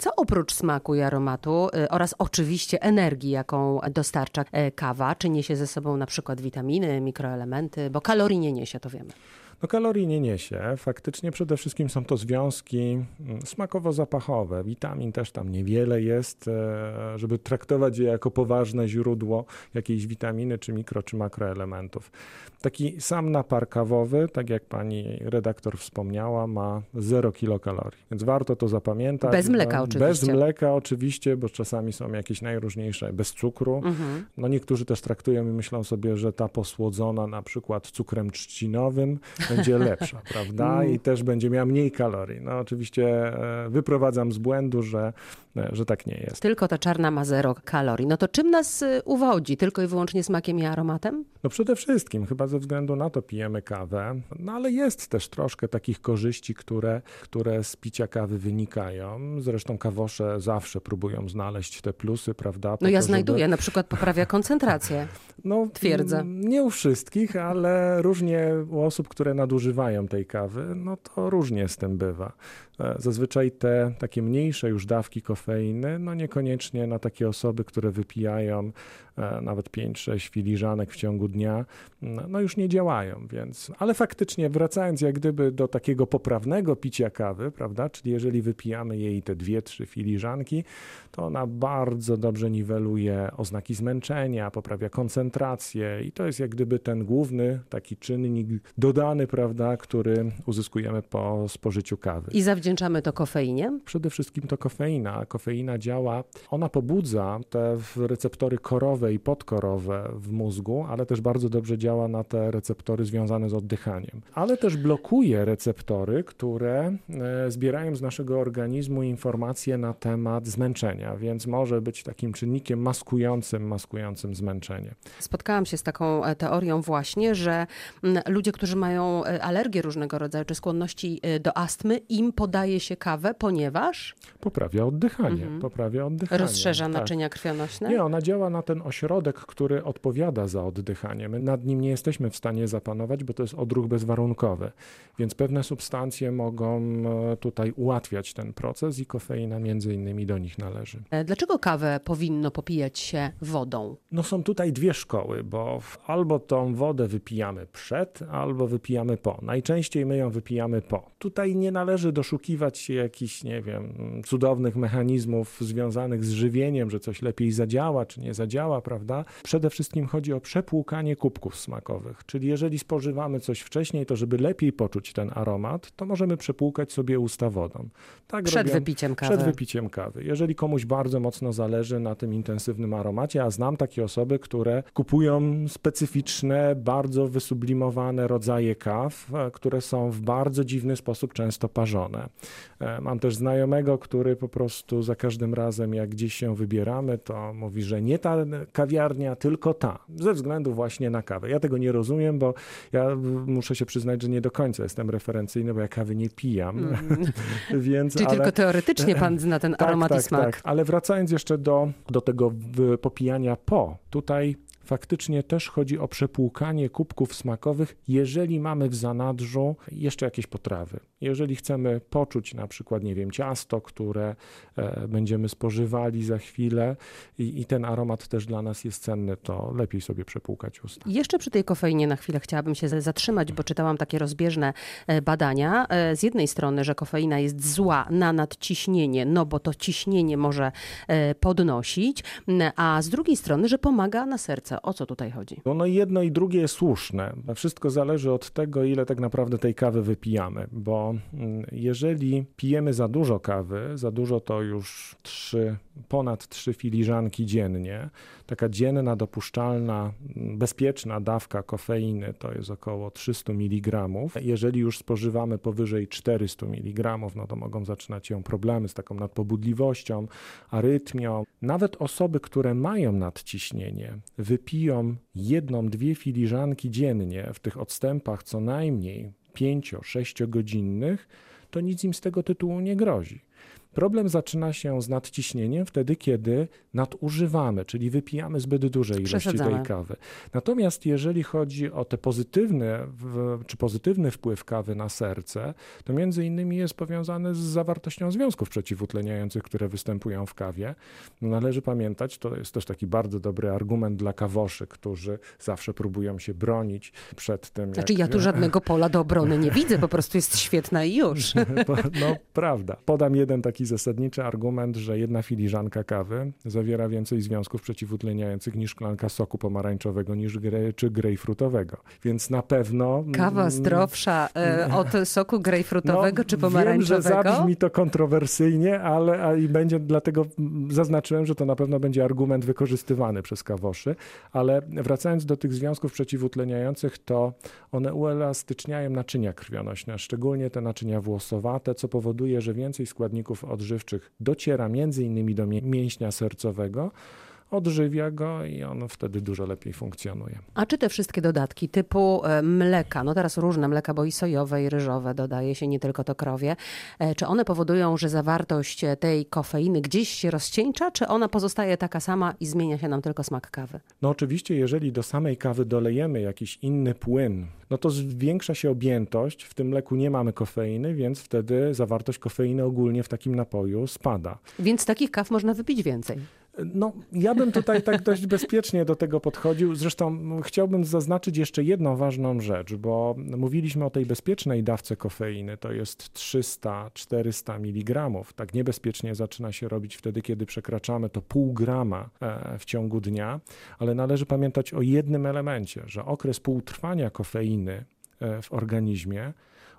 Co oprócz smaku i aromatu y, oraz oczywiście energii, jaką dostarcza e, kawa, czy niesie ze sobą na przykład witaminy, mikroelementy, bo kalorii nie niesie, to wiemy. No kalorii nie niesie. Faktycznie przede wszystkim są to związki mm, smakowo-zapachowe. Witamin też tam niewiele jest, e, żeby traktować je jako poważne źródło jakiejś witaminy, czy mikro, czy makroelementów. Taki sam napar kawowy, tak jak pani redaktor wspomniała, ma 0 kilokalorii, więc warto to zapamiętać. Bez mleka oczywiście. Bez mleka oczywiście, bo czasami są jakieś najróżniejsze, bez cukru. Mhm. No niektórzy też traktują i myślą sobie, że ta posłodzona na przykład cukrem trzcinowym będzie lepsza, prawda? Mm. I też będzie miała mniej kalorii. No oczywiście e, wyprowadzam z błędu, że, e, że tak nie jest. Tylko ta czarna ma zero kalorii. No to czym nas e, uwodzi? Tylko i wyłącznie smakiem i aromatem? No przede wszystkim, chyba ze względu na to pijemy kawę, no ale jest też troszkę takich korzyści, które, które z picia kawy wynikają. Zresztą kawosze zawsze próbują znaleźć te plusy, prawda? No ja to, znajduję, żeby... na przykład poprawia koncentrację. No, twierdzę. Nie u wszystkich, ale różnie u osób, które nadużywają tej kawy, no to różnie z tym bywa. E, zazwyczaj te takie mniejsze już dawki kofeiny, no niekoniecznie na takie osoby, które wypijają e, nawet 5-6 filiżanek w ciągu dnia, no, no już nie działają, więc, ale faktycznie wracając jak gdyby do takiego poprawnego picia kawy, prawda, czyli jeżeli wypijamy jej te 2-3 filiżanki, to ona bardzo dobrze niweluje oznaki zmęczenia, poprawia koncentrację i to jest jak gdyby ten główny taki czynnik dodany, prawda, który uzyskujemy po spożyciu kawy. I to kofeinie? Przede wszystkim to kofeina. Kofeina działa, ona pobudza te receptory korowe i podkorowe w mózgu, ale też bardzo dobrze działa na te receptory związane z oddychaniem. Ale też blokuje receptory, które e, zbierają z naszego organizmu informacje na temat zmęczenia, więc może być takim czynnikiem maskującym, maskującym zmęczenie. Spotkałam się z taką e, teorią właśnie, że ludzie, którzy mają e, alergie różnego rodzaju, czy skłonności do astmy, im podają podaje się kawę, ponieważ? Poprawia oddychanie. Mhm. Poprawia oddychanie. Rozszerza tak. naczynia krwionośne? Nie, ona działa na ten ośrodek, który odpowiada za oddychanie. My nad nim nie jesteśmy w stanie zapanować, bo to jest odruch bezwarunkowy. Więc pewne substancje mogą e, tutaj ułatwiać ten proces i kofeina między innymi do nich należy. E, dlaczego kawę powinno popijać się wodą? No są tutaj dwie szkoły, bo albo tą wodę wypijamy przed, albo wypijamy po. Najczęściej my ją wypijamy po. Tutaj nie należy doszukiwać doszukiwać się jakichś, nie wiem, cudownych mechanizmów związanych z żywieniem, że coś lepiej zadziała czy nie zadziała, prawda? Przede wszystkim chodzi o przepłukanie kubków smakowych, czyli jeżeli spożywamy coś wcześniej, to żeby lepiej poczuć ten aromat, to możemy przepłukać sobie usta wodą. Tak przed robią, wypiciem kawy. Przed wypiciem kawy. Jeżeli komuś bardzo mocno zależy na tym intensywnym aromacie, a znam takie osoby, które kupują specyficzne, bardzo wysublimowane rodzaje kaw, e, które są w bardzo dziwny sposób często parzone. E, mam też znajomego, który po prostu za każdym razem, jak gdzieś się wybieramy, to mówi, że nie ta kawiarnia, tylko ta, ze względu właśnie na kawę. Ja tego nie rozumiem, bo ja muszę się przyznać, że nie do końca jestem referencyjny, bo ja kawy nie pijam. Mm. Więc, Czyli ale... tylko teoretycznie pan zna ten tak, aromat tak, i smak. Tak. Ale wracając jeszcze do, do tego popijania po, tutaj faktycznie też chodzi o przepłukanie kubków smakowych, jeżeli mamy w zanadrzu jeszcze jakieś potrawy. Jeżeli chcemy poczuć na przykład, nie wiem, ciasto, które e, będziemy spożywali za chwilę i, i, ten aromat też dla nas jest cenny, to lepiej sobie przepłukać usta. Jeszcze przy tej kofeinie na chwilę chciałabym się zatrzymać, bo czytałam takie rozbieżne e, badania. E, z jednej strony, że kofeina jest zła na nadciśnienie, no bo to ciśnienie może podnosić, a z drugiej strony, że pomaga na serce. O co tutaj chodzi? No, no jedno i drugie jest słuszne. Wszystko zależy od tego, ile tak naprawdę tej kawy wypijamy, bo Mm, jeżeli pijemy za dużo kawy, za dużo to już 3, ponad 3 filiżanki dziennie, taka dzienna dopuszczalna, mm, bezpieczna dawka kofeiny to jest około 300 mg. Jeżeli już spożywamy powyżej 400 mg, no to mogą zaczynać się problemy z taką nadpobudliwością, arytmią. Nawet osoby, które mają nadciśnienie, wypiją jedną, dwie filiżanki dziennie w tych odstępach co najmniej 5-6 godzinnych, to nic im z tego tytułu nie grozi. Problem zaczyna się z nadciśnieniem wtedy, kiedy nadużywamy, czyli wypijamy zbyt duże ilości tej kawy. Natomiast jeżeli chodzi o te pozytywne, czy pozytywny wpływ kawy na serce, to między innymi jest powiązany z zawartością związków przeciwutleniających, które występują w kawie. No, należy pamiętać, to jest też taki bardzo dobry argument dla kawoszy, którzy zawsze próbują się bronić przed tym. Znaczy jak... ja tu żadnego pola do obrony nie widzę, po prostu jest świetna i już. No prawda. Podam jeden taki zasadniczy argument, że jedna filiżanka kawy zawiera więcej związków przeciwutleniających niż szklanka soku pomarańczowego niż gre, czy grejpfrutowego. Więc na pewno... Kawa zdrowsza e, od soku grejpfrutowego no, czy pomarańczowego? Wiem, że zabrzmi to kontrowersyjnie, ale a, i będzie dlatego zaznaczyłem, że to na pewno będzie argument wykorzystywany przez kawoszy, ale wracając do tych związków przeciwutleniających, to one uelastyczniają naczynia krwionośne, szczególnie te naczynia włosowate, co powoduje, że więcej składników odżywczych dociera między innymi do mięśnia sercowego, odżywia go i on wtedy dużo lepiej funkcjonuje. A czy te wszystkie dodatki typu e, mleka, no teraz różne mleka, bo i sojowe, i ryżowe dodaje się, nie tylko to krowie, e, czy one powodują, że zawartość tej kofeiny gdzieś się rozcieńcza, czy ona pozostaje taka sama i zmienia się nam tylko smak kawy? No oczywiście, jeżeli do samej kawy dolejemy jakiś inny płyn, no to zwiększa się objętość, w tym mleku nie mamy kofeiny, więc wtedy zawartość kofeiny ogólnie w takim napoju spada. Więc takich kaw można wypić więcej. No, ja bym tutaj tak dość bezpiecznie do tego podchodził. Zresztą chciałbym zaznaczyć jeszcze jedną ważną rzecz, bo mówiliśmy o tej bezpiecznej dawce kofeiny, to jest 300-400 mg. Tak niebezpiecznie zaczyna się robić wtedy, kiedy przekraczamy to pół grama e, w ciągu dnia, ale należy pamiętać o jednym elemencie, że okres półtrwania kofeiny e, w organizmie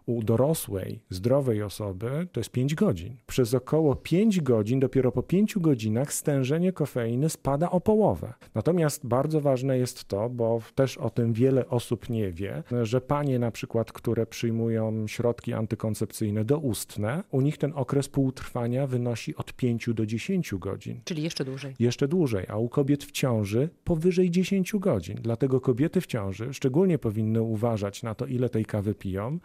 u dorosłej, zdrowej osoby to jest 5 godzin. Przez około 5 godzin, dopiero po 5 godzinach stężenie kofeiny spada o połowę. Natomiast bardzo ważne jest to, bo też o tym wiele osób nie wie, że panie na przykład, które przyjmują środki antykoncepcyjne doustne, u nich ten okres półtrwania wynosi od 5 do 10 godzin. Czyli jeszcze dłużej. Jeszcze dłużej, a u kobiet w ciąży powyżej 10 godzin. Dlatego kobiety w ciąży szczególnie powinny uważać na to, ile tej kawy piją,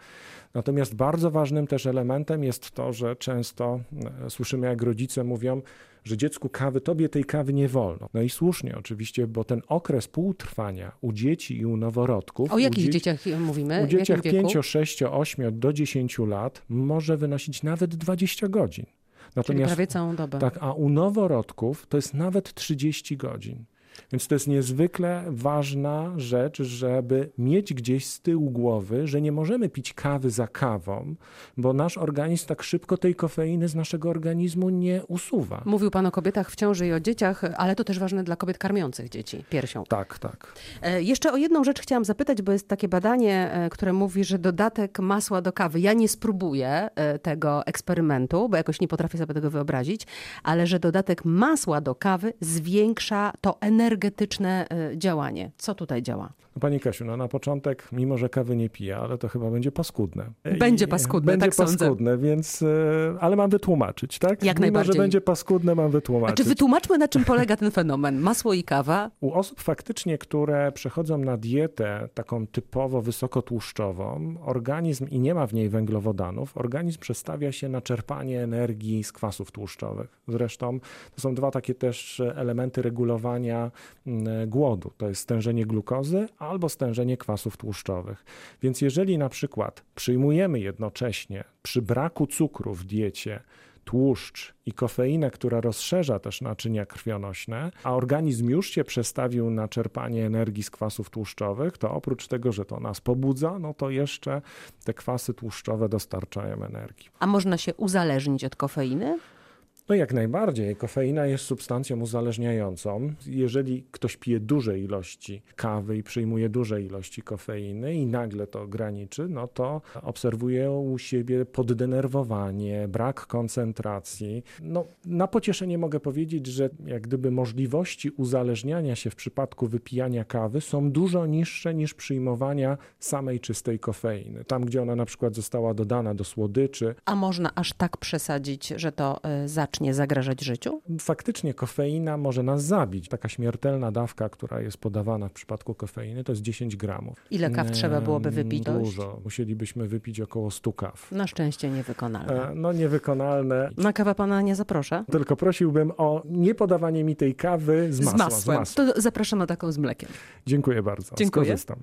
Natomiast bardzo ważnym też elementem jest to, że często e, słyszymy, jak rodzice mówią, że dziecku kawy, tobie tej kawy nie wolno. No i słusznie oczywiście, bo ten okres półtrwania u dzieci i u noworodków. O jakich dzieciach mówimy? U dzieciach 5, 6, 8 do 10 lat może wynosić nawet 20 godzin. Natomiast, Czyli prawie całą dobę. Tak, a u noworodków to jest nawet 30 godzin. Więc to jest niezwykle ważna rzecz, żeby mieć gdzieś z tyłu głowy, że nie możemy pić kawy za kawą, bo nasz organizm tak szybko tej kofeiny z naszego organizmu nie usuwa. Mówił Pan o kobietach w ciąży i o dzieciach, ale to też ważne dla kobiet karmiących dzieci piersią. Tak, tak. E, jeszcze o jedną rzecz chciałam zapytać, bo jest takie badanie, e, które mówi, że dodatek masła do kawy, ja nie spróbuję e, tego eksperymentu, bo jakoś nie potrafię sobie tego wyobrazić, ale że dodatek masła do kawy zwiększa to energię energetyczne e, działanie. Co tutaj działa? No Pani Kasiu, no na początek, mimo że kawy nie piję, ale to chyba będzie paskudne. Będzie paskudne, Będzie tak paskudne, sądzę. więc, e, ale mam wytłumaczyć, tak? Jak mimo, najbardziej. że będzie paskudne, mam wytłumaczyć. Znaczy wytłumaczmy, na czym polega ten fenomen. Masło i kawa. U osób faktycznie, które przechodzą na dietę taką typowo wysokotłuszczową, organizm i nie ma w niej węglowodanów, organizm przestawia się na czerpanie energii z kwasów tłuszczowych. Zresztą to są dwa takie też elementy regulowania mm, głodu. To jest stężenie glukozy, albo stężenie kwasów tłuszczowych. Więc jeżeli na przykład przyjmujemy jednocześnie przy braku cukru w diecie tłuszcz i kofeinę, która rozszerza też naczynia krwionośne, a organizm już się przestawił na czerpanie energii z kwasów tłuszczowych, to oprócz tego, że to nas pobudza, no to jeszcze te kwasy tłuszczowe dostarczają energii. A można się uzależnić od kofeiny? No jak najbardziej. Kofeina jest substancją uzależniającą. Jeżeli ktoś pije duże ilości kawy i przyjmuje duże ilości kofeiny i nagle to graniczy, no to obserwuje u siebie poddenerwowanie, brak koncentracji. No, na pocieszenie mogę powiedzieć, że jak gdyby możliwości uzależniania się w przypadku wypijania kawy są dużo niższe niż przyjmowania samej czystej kofeiny. Tam, gdzie ona na przykład została dodana do słodyczy. A można aż tak przesadzić, że to y, zacznie faktycznie zagrażać życiu? Faktycznie kofeina może nas zabić. Taka śmiertelna dawka, która jest podawana w przypadku kofeiny, to jest 10 gramów. Ile kaw trzeba byłoby wypić? Dużo. Musielibyśmy wypić około 100 kaw. Na szczęście niewykonalne. E, No niewykonalne. Na kawę pana nie zaproszę? Tylko prosiłbym o nie podawanie mi tej kawy z masła. Z masłem. To zapraszam na taką z mlekiem. Dziękuję bardzo. Dziękuję. Skorzystam.